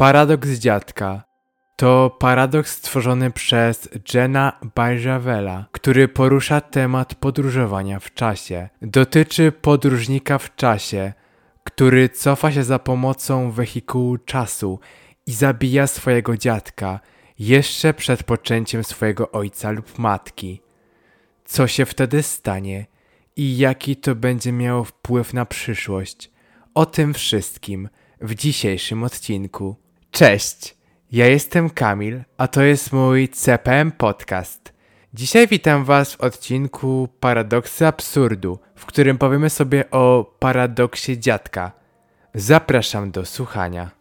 Paradoks dziadka to paradoks stworzony przez Jena Bajrzawela, który porusza temat podróżowania w czasie. Dotyczy podróżnika w czasie, który cofa się za pomocą wehikułu czasu i zabija swojego dziadka jeszcze przed poczęciem swojego ojca lub matki. Co się wtedy stanie i jaki to będzie miało wpływ na przyszłość? O tym wszystkim w dzisiejszym odcinku. Cześć! Ja jestem Kamil, a to jest mój CPM Podcast. Dzisiaj witam Was w odcinku Paradoksy Absurdu, w którym powiemy sobie o paradoksie dziadka. Zapraszam do słuchania.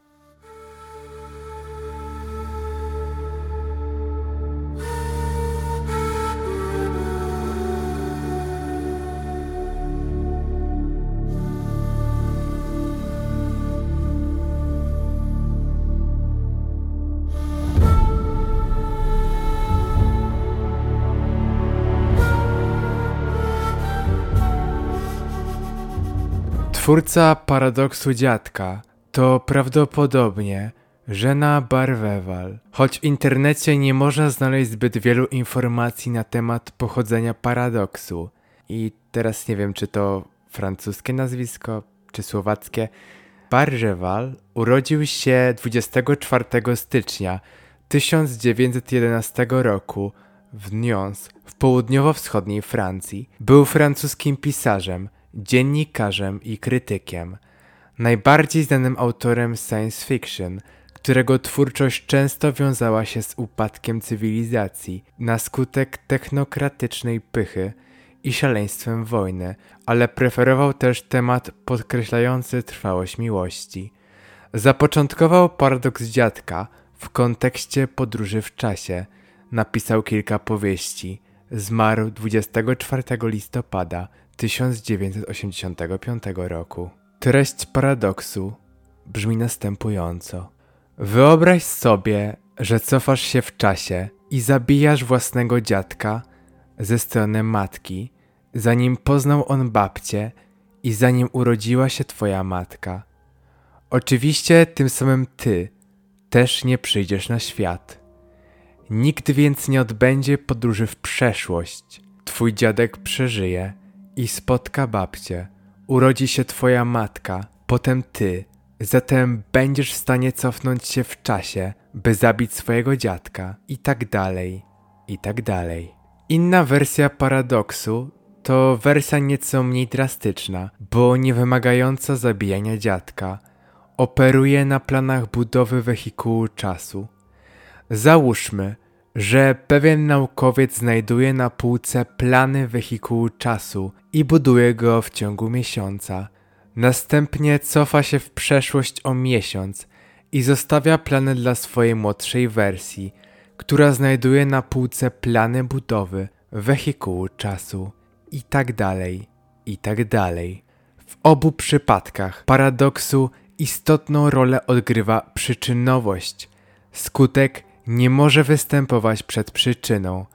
Twórca paradoksu dziadka to prawdopodobnie Żena Barwewal. Choć w internecie nie można znaleźć zbyt wielu informacji na temat pochodzenia paradoksu. I teraz nie wiem, czy to francuskie nazwisko, czy słowackie. Barwewal urodził się 24 stycznia 1911 roku w Nyons w południowo-wschodniej Francji. Był francuskim pisarzem, dziennikarzem i krytykiem. Najbardziej znanym autorem science fiction, którego twórczość często wiązała się z upadkiem cywilizacji na skutek technokratycznej pychy i szaleństwem wojny, ale preferował też temat podkreślający trwałość miłości. Zapoczątkował paradoks dziadka w kontekście podróży w czasie. Napisał kilka powieści. Zmarł 24 listopada 1985 roku. Treść paradoksu brzmi następująco. Wyobraź sobie, że cofasz się w czasie i zabijasz własnego dziadka ze strony matki, zanim poznał on babcię i zanim urodziła się twoja matka. Oczywiście tym samym ty też nie przyjdziesz na świat. Nikt więc nie odbędzie podróży w przeszłość. Twój dziadek przeżyje i spotka babcię. Urodzi się twoja matka, potem ty. Zatem będziesz w stanie cofnąć się w czasie, by zabić swojego dziadka, i tak dalej, i tak dalej. Inna wersja paradoksu to wersja nieco mniej drastyczna, bo nie wymagająca zabijania dziadka. Operuje na planach budowy wehikułu czasu. Załóżmy, że pewien naukowiec znajduje na półce plany wehikułu czasu i buduje go w ciągu miesiąca. Następnie cofa się w przeszłość o miesiąc i zostawia plany dla swojej młodszej wersji, która znajduje na półce plany budowy wehikułu czasu i tak dalej, i tak dalej. W obu przypadkach paradoksu istotną rolę odgrywa przyczynowość. Skutek nie może występować przed przyczyną,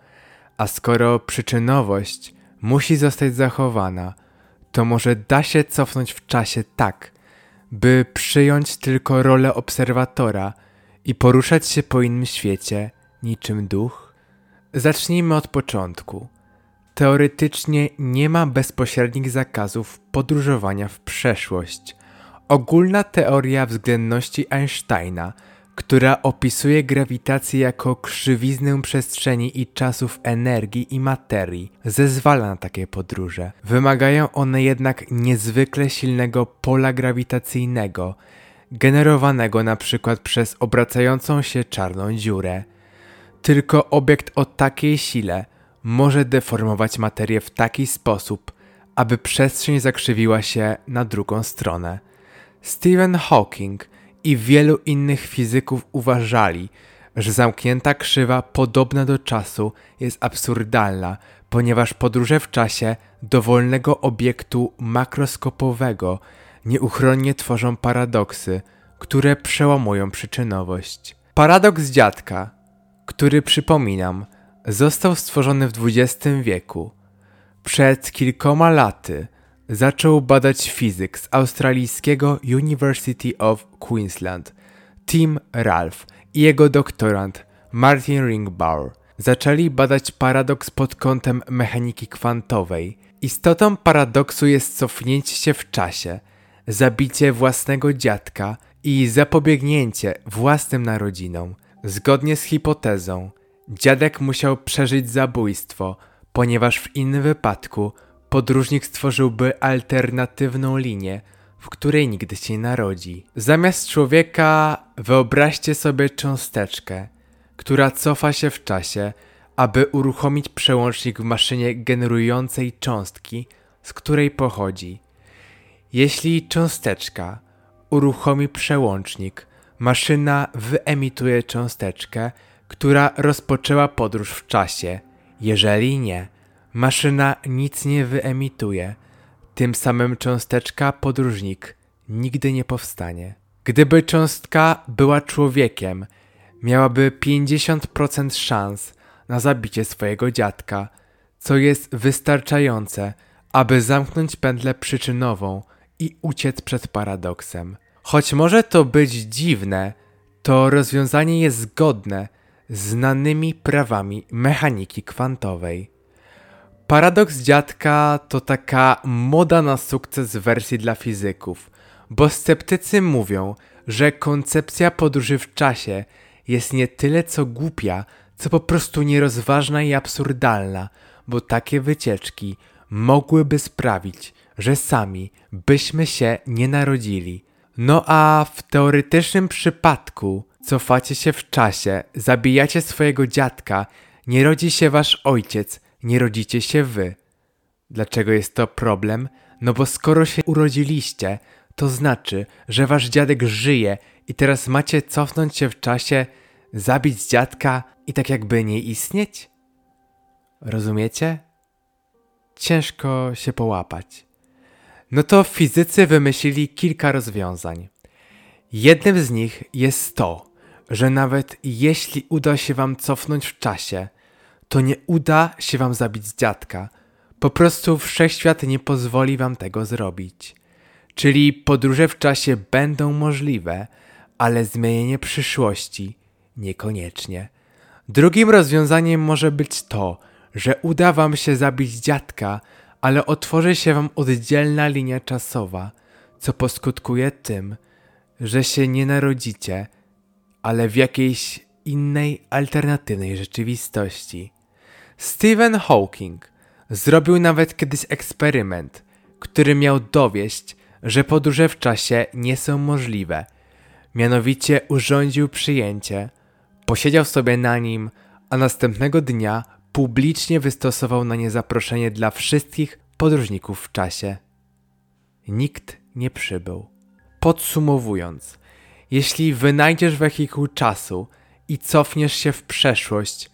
a skoro przyczynowość musi zostać zachowana, to może da się cofnąć w czasie tak, by przyjąć tylko rolę obserwatora i poruszać się po innym świecie niczym duch? Zacznijmy od początku. Teoretycznie nie ma bezpośrednich zakazów podróżowania w przeszłość. Ogólna teoria względności Einsteina – która opisuje grawitację jako krzywiznę przestrzeni i czasów energii i materii, zezwala na takie podróże. Wymagają one jednak niezwykle silnego pola grawitacyjnego, generowanego przykład przez obracającą się czarną dziurę. Tylko obiekt o takiej sile może deformować materię w taki sposób, aby przestrzeń zakrzywiła się na drugą stronę. Stephen Hawking i wielu innych fizyków uważali, że zamknięta krzywa podobna do czasu jest absurdalna, ponieważ podróże w czasie dowolnego obiektu makroskopowego nieuchronnie tworzą paradoksy, które przełamują przyczynowość. Paradoks dziadka, który przypominam, został stworzony w XX wieku. Przed kilkoma laty zaczął badać fizyk z australijskiego University of Queensland Tim Ralph i jego doktorant Martin Ringbauer zaczęli badać paradoks pod kątem mechaniki kwantowej. Istotą paradoksu jest cofnięcie się w czasie, zabicie własnego dziadka i zapobiegnięcie własnym narodzinom. Zgodnie z hipotezą, dziadek musiał przeżyć zabójstwo, ponieważ w innym wypadku podróżnik stworzyłby alternatywną linię, w której nigdy się nie narodzi. Zamiast człowieka wyobraźcie sobie cząsteczkę, która cofa się w czasie, aby uruchomić przełącznik w maszynie generującej cząstki, z której pochodzi. Jeśli cząsteczka uruchomi przełącznik, maszyna wyemituje cząsteczkę, która rozpoczęła podróż w czasie. Jeżeli nie, maszyna nic nie wyemituje. Tym samym cząsteczka podróżnik nigdy nie powstanie. Gdyby cząstka była człowiekiem, miałaby 50% szans na zabicie swojego dziadka, co jest wystarczające, aby zamknąć pętlę przyczynową i uciec przed paradoksem. Choć może to być dziwne, to rozwiązanie jest zgodne z znanymi prawami mechaniki kwantowej. Paradoks dziadka to taka moda na sukces wersji dla fizyków, bo sceptycy mówią, że koncepcja podróży w czasie jest nie tyle co głupia, co po prostu nierozważna i absurdalna, bo takie wycieczki mogłyby sprawić, że sami byśmy się nie narodzili. No a w teoretycznym przypadku cofacie się w czasie, zabijacie swojego dziadka, nie rodzi się wasz ojciec, nie rodzicie się wy. Dlaczego jest to problem? No bo skoro się urodziliście, to znaczy, że wasz dziadek żyje i teraz macie cofnąć się w czasie, zabić dziadka i tak jakby nie istnieć? Rozumiecie? Ciężko się połapać. No to fizycy wymyślili kilka rozwiązań. Jednym z nich jest to, że nawet jeśli uda się wam cofnąć w czasie, to nie uda się wam zabić dziadka. Po prostu wszechświat nie pozwoli wam tego zrobić. Czyli podróże w czasie będą możliwe, ale zmienienie przyszłości niekoniecznie. Drugim rozwiązaniem może być to, że uda wam się zabić dziadka, ale otworzy się wam oddzielna linia czasowa, co poskutkuje tym, że się nie narodzicie, ale w jakiejś innej, alternatywnej rzeczywistości. Stephen Hawking zrobił nawet kiedyś eksperyment, który miał dowieść, że podróże w czasie nie są możliwe. Mianowicie urządził przyjęcie, posiedział sobie na nim, a następnego dnia publicznie wystosował na nie zaproszenie dla wszystkich podróżników w czasie. Nikt nie przybył. Podsumowując, jeśli wynajdziesz wehikuł czasu i cofniesz się w przeszłość,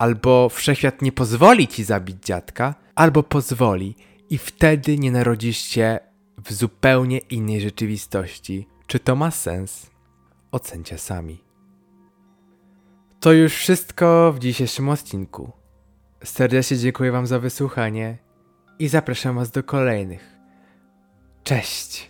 albo wszechświat nie pozwoli ci zabić dziadka, albo pozwoli i wtedy nie narodzisz się w zupełnie innej rzeczywistości. Czy to ma sens? Ocencie sami. To już wszystko w dzisiejszym odcinku. Serdecznie dziękuję Wam za wysłuchanie i zapraszam Was do kolejnych. Cześć!